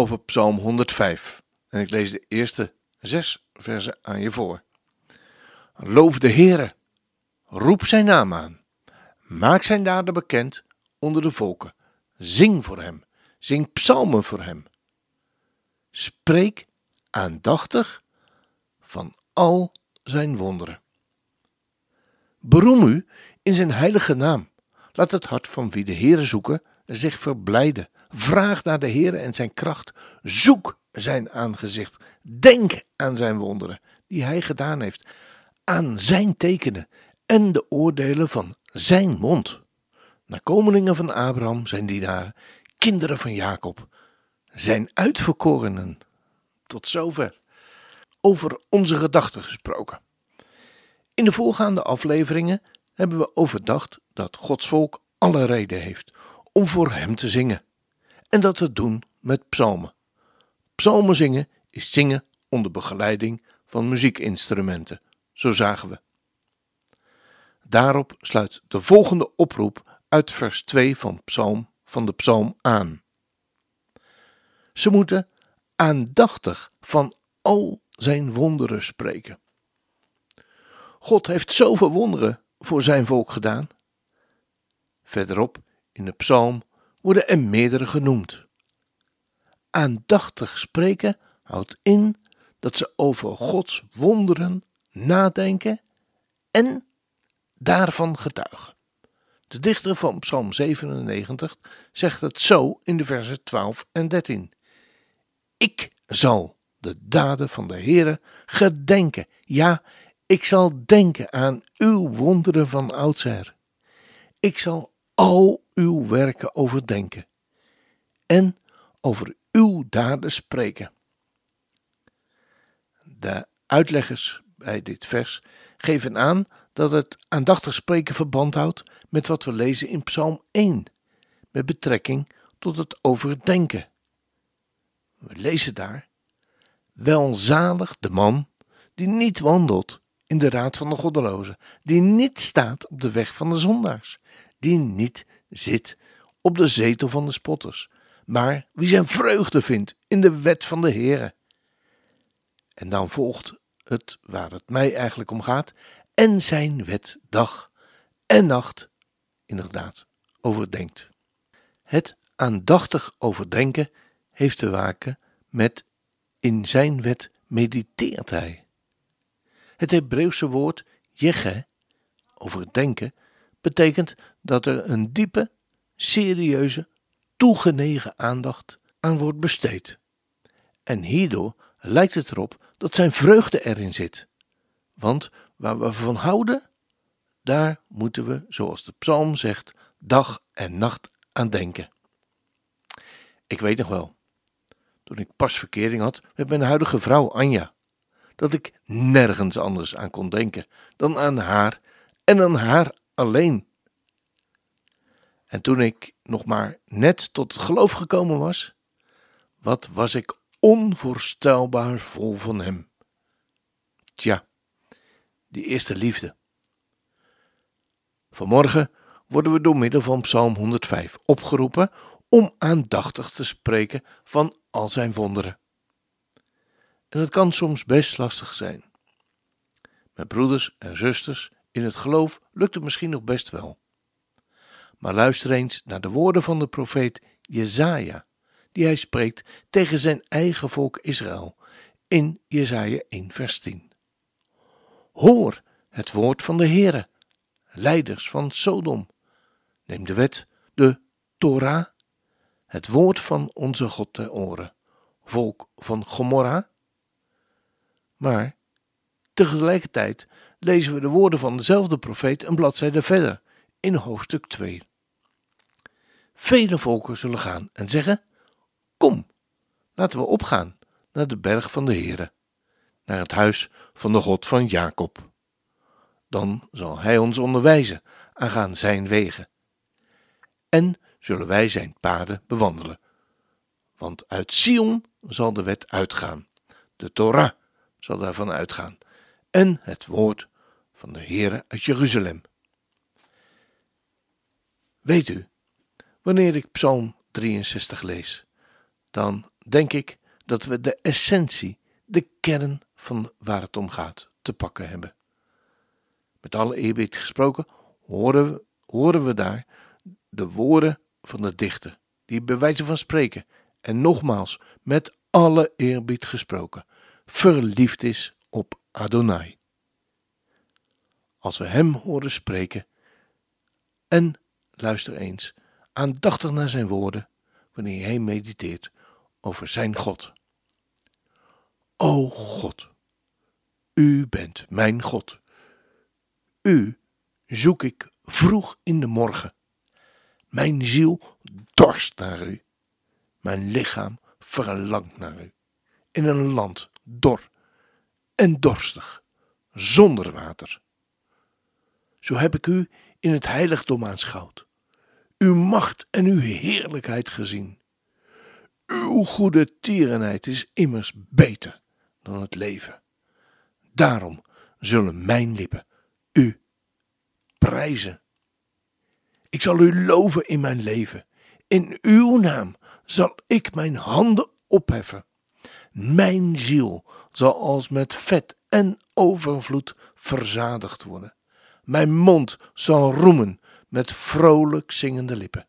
over Psalm 105. En ik lees de eerste zes versen aan je voor. Loof de Heere, roep zijn naam aan, maak zijn daden bekend onder de volken, zing voor hem, zing psalmen voor hem. Spreek aandachtig van al zijn wonderen. Beroem u in zijn heilige naam. Laat het hart van wie de Heere zoeken zich verblijden. Vraag naar de Heere en zijn kracht. Zoek zijn aangezicht. Denk aan zijn wonderen die hij gedaan heeft. Aan zijn tekenen en de oordelen van zijn mond. Nakomelingen van Abraham zijn dienaren, kinderen van Jacob, zijn uitverkorenen. Tot zover. Over onze gedachten gesproken. In de voorgaande afleveringen hebben we overdacht dat Gods volk alle reden heeft om voor Hem te zingen. En dat te doen met psalmen. Psalmen zingen is zingen onder begeleiding van muziekinstrumenten, zo zagen we. Daarop sluit de volgende oproep uit vers 2 van, psalm, van de psalm aan. Ze moeten aandachtig van al zijn wonderen spreken. God heeft zoveel wonderen voor zijn volk gedaan. Verderop in de psalm worden er meerdere genoemd. Aandachtig spreken houdt in dat ze over Gods wonderen nadenken en daarvan getuigen. De dichter van Psalm 97 zegt het zo in de versen 12 en 13. Ik zal de daden van de Heere gedenken. Ja, ik zal denken aan uw wonderen van oudsher. Ik zal al uw werken overdenken en over uw daden spreken. De uitleggers bij dit vers geven aan dat het aandachtig spreken verband houdt met wat we lezen in Psalm 1, met betrekking tot het overdenken. We lezen daar: Welzalig de man die niet wandelt in de raad van de goddelozen, die niet staat op de weg van de zondaars, die niet zit op de zetel van de spotters, maar wie zijn vreugde vindt in de wet van de Heere. En dan volgt het waar het mij eigenlijk om gaat, en zijn wet dag en nacht inderdaad overdenkt. Het aandachtig overdenken heeft te maken met in zijn wet mediteert hij. Het Hebreeuwse woord jege, overdenken, betekent dat er een diepe, serieuze, toegenegen aandacht aan wordt besteed. En hierdoor lijkt het erop dat zijn vreugde erin zit. Want waar we van houden, daar moeten we, zoals de psalm zegt, dag en nacht aan denken. Ik weet nog wel, toen ik pas verkering had met mijn huidige vrouw Anja, dat ik nergens anders aan kon denken dan aan haar en aan haar alleen. En toen ik nog maar net tot het geloof gekomen was, wat was ik onvoorstelbaar vol van hem. Tja, die eerste liefde. Vanmorgen worden we door middel van Psalm 105 opgeroepen om aandachtig te spreken van al zijn wonderen. En het kan soms best lastig zijn. Met broeders en zusters in het geloof lukt het misschien nog best wel. Maar luister eens naar de woorden van de profeet Jezaja, die hij spreekt tegen zijn eigen volk Israël in Jezaja 1 vers 10. Hoor het woord van de Heere, leiders van Sodom. Neem de wet, de Torah, het woord van onze God ter oren, volk van Gomorra. Maar tegelijkertijd lezen we de woorden van dezelfde profeet een bladzijde verder, in hoofdstuk 2. Vele volken zullen gaan en zeggen: Kom, Laten we opgaan naar de berg van de Heere, naar het huis van de God van Jacob. Dan zal Hij ons onderwijzen aangaan Zijn wegen. En zullen wij Zijn paden bewandelen. Want uit Sion zal de wet uitgaan, de Torah zal daarvan uitgaan, en het woord van de Heere uit Jeruzalem. Weet u, wanneer ik Psalm 63 lees, dan denk ik dat we de essentie, de kern van waar het om gaat, te pakken hebben. Met alle eerbied gesproken horen we, horen we daar de woorden van de dichter, die bij wijze van spreken, en nogmaals met alle eerbied gesproken, verliefd is op Adonai. Als we hem horen spreken en luister eens aandachtig naar zijn woorden wanneer hij mediteert over zijn God. O God, u bent mijn God. U zoek ik vroeg in de morgen. Mijn ziel dorst naar u. Mijn lichaam verlangt naar u. In een land dor en dorstig, zonder water. Zo heb ik u in het heiligdom aanschouwd, uw macht en uw heerlijkheid gezien. Uw goede tierenheid is immers beter dan het leven. Daarom zullen mijn lippen u prijzen. Ik zal u loven in mijn leven. In uw naam zal ik mijn handen opheffen. Mijn ziel zal als met vet en overvloed verzadigd worden. Mijn mond zal roemen met vrolijk zingende lippen.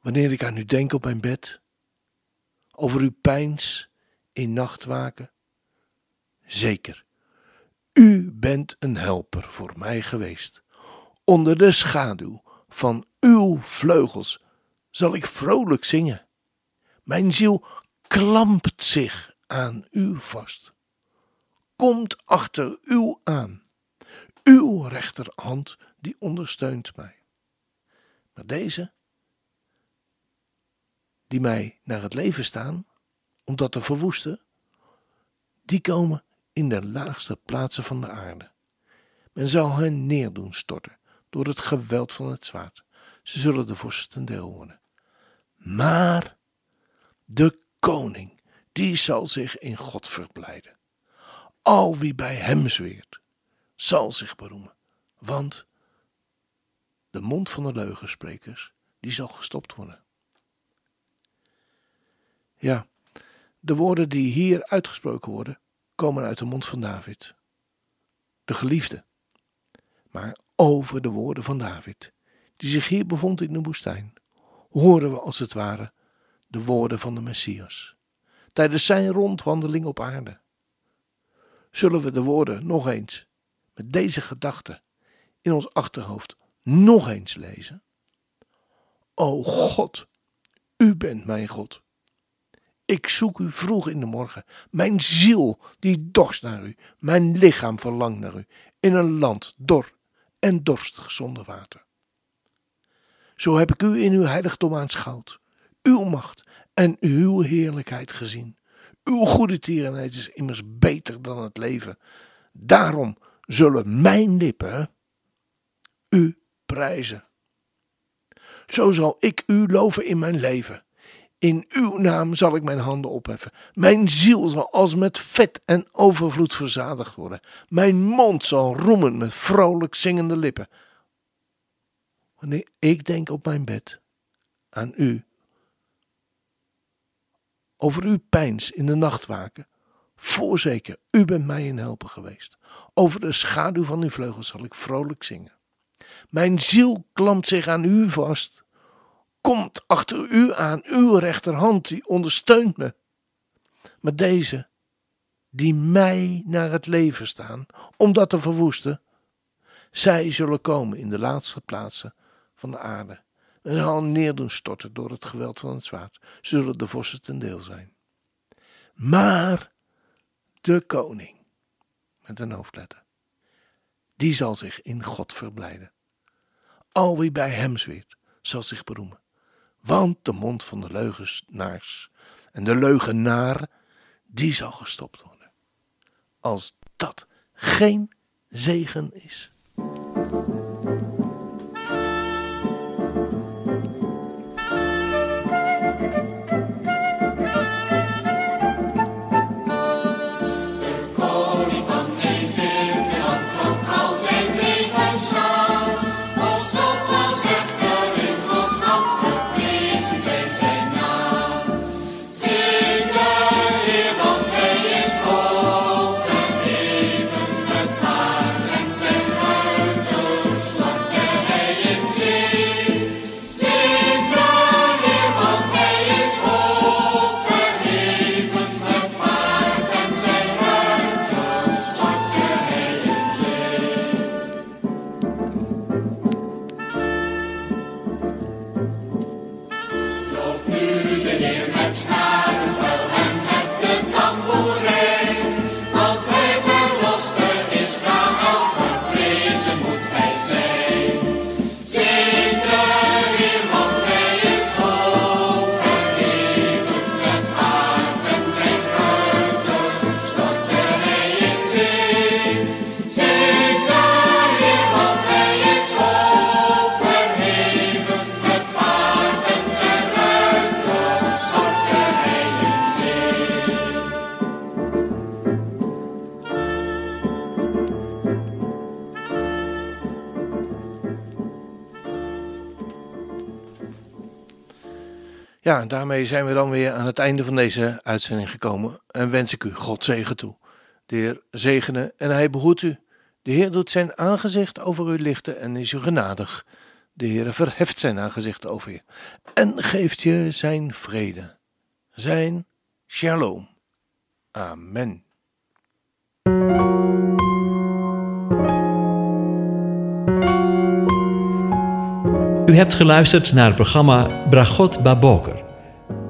Wanneer ik aan u denk op mijn bed, over uw pijns in nachtwaken, zeker, u bent een helper voor mij geweest. Onder de schaduw van uw vleugels zal ik vrolijk zingen. Mijn ziel klampt zich aan u vast. Komt achter u aan. Uw rechterhand die ondersteunt mij. Maar deze, die mij naar het leven staan, om dat te verwoesten, die komen in de laagste plaatsen van de aarde. Men zal hen neerdoen storten door het geweld van het zwaard. Ze zullen de vorsten ten deel worden. Maar de koning, die zal zich in God verblijden. Al wie bij hem zweert, zal zich beroemen. Want de mond van de leugensprekers, die zal gestopt worden. Ja, de woorden die hier uitgesproken worden, komen uit de mond van David, de geliefde. Maar over de woorden van David, die zich hier bevond in de woestijn, horen we als het ware de woorden van de Messias. Tijdens zijn rondwandeling op aarde. Zullen we de woorden nog eens, deze gedachte in ons achterhoofd, nog eens lezen? O God, u bent mijn God. Ik zoek u vroeg in de morgen. Mijn ziel die dorst naar u. Mijn lichaam verlangt naar u. In een land dor en dorstig zonder water. Zo heb ik u in uw heiligdom aanschouwd. Uw macht en uw heerlijkheid gezien. Uw goede tierenheid is immers beter dan het leven. Daarom zullen mijn lippen u prijzen. Zo zal ik u loven in mijn leven. In uw naam zal ik mijn handen opheffen. Mijn ziel zal als met vet en overvloed verzadigd worden. Mijn mond zal roemen met vrolijk zingende lippen. Wanneer ik denk op mijn bed aan u, over uw pijns in de nachtwaken, voorzeker, u bent mij een helper geweest. Over de schaduw van uw vleugels zal ik vrolijk zingen. Mijn ziel klampt zich aan u vast komt achter u aan, uw rechterhand, die ondersteunt me. Maar deze, die mij naar het leven staan, om dat te verwoesten, zij zullen komen in de laatste plaatsen van de aarde en zal neerdoen storten door het geweld van het zwaard, zullen de vossen ten deel zijn. Maar de koning, met een hoofdletter, die zal zich in God verblijden. Al wie bij hem zweert, zal zich beroemen Want de mond van de leugenaars en de leugenaar, die zal gestopt worden. Als dat geen zegen is. Ja, daarmee zijn we dan weer aan het einde van deze uitzending gekomen en wens ik u God zegen toe. De Heer zegene en hij behoedt u. De Heer doet zijn aangezicht over u lichten en is u genadig. De Heer verheft zijn aangezicht over je en geeft je zijn vrede. Zijn shalom. Amen. U hebt geluisterd naar het programma Bragot Baboker.